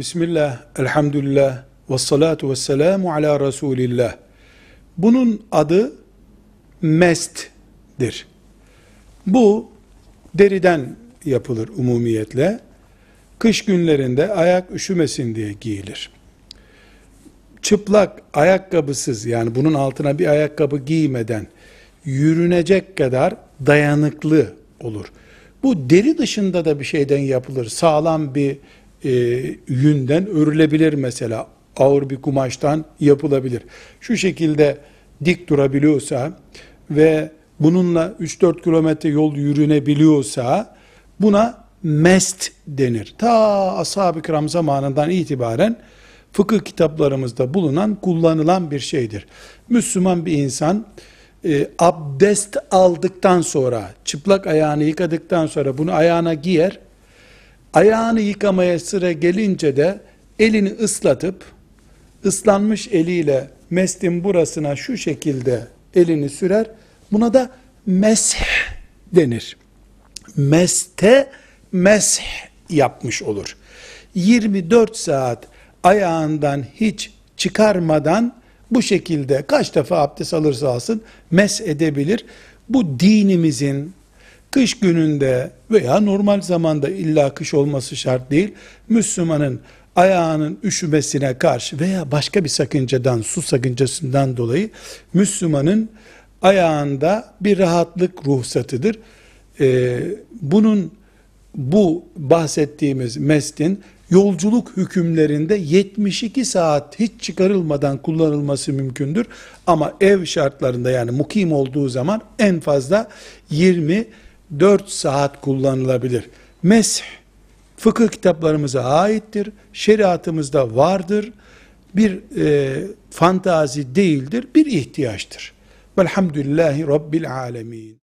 Bismillah, elhamdülillah, ve salatu ve selamu ala Resulillah. Bunun adı mest'dir. Bu deriden yapılır umumiyetle. Kış günlerinde ayak üşümesin diye giyilir. Çıplak, ayakkabısız yani bunun altına bir ayakkabı giymeden yürünecek kadar dayanıklı olur. Bu deri dışında da bir şeyden yapılır. Sağlam bir e, yünden örülebilir mesela. Ağır bir kumaştan yapılabilir. Şu şekilde dik durabiliyorsa ve bununla 3-4 kilometre yol yürünebiliyorsa buna mest denir. Ta ashab-ı kiram zamanından itibaren fıkıh kitaplarımızda bulunan, kullanılan bir şeydir. Müslüman bir insan e, abdest aldıktan sonra, çıplak ayağını yıkadıktan sonra bunu ayağına giyer, ayağını yıkamaya sıra gelince de elini ıslatıp, ıslanmış eliyle mestin burasına şu şekilde elini sürer, buna da mesh denir. Meste mesh yapmış olur. 24 saat ayağından hiç çıkarmadan bu şekilde kaç defa abdest alırsa alsın mes edebilir. Bu dinimizin kış gününde veya normal zamanda illa kış olması şart değil. Müslümanın ayağının üşümesine karşı veya başka bir sakıncadan, su sakıncasından dolayı Müslümanın ayağında bir rahatlık ruhsatıdır. Ee, bunun bu bahsettiğimiz mestin yolculuk hükümlerinde 72 saat hiç çıkarılmadan kullanılması mümkündür. Ama ev şartlarında yani mukim olduğu zaman en fazla 24 saat kullanılabilir. Mesh fıkıh kitaplarımıza aittir. Şeriatımızda vardır. Bir e, fantazi değildir, bir ihtiyaçtır. Velhamdülillahi Rabbil alemin.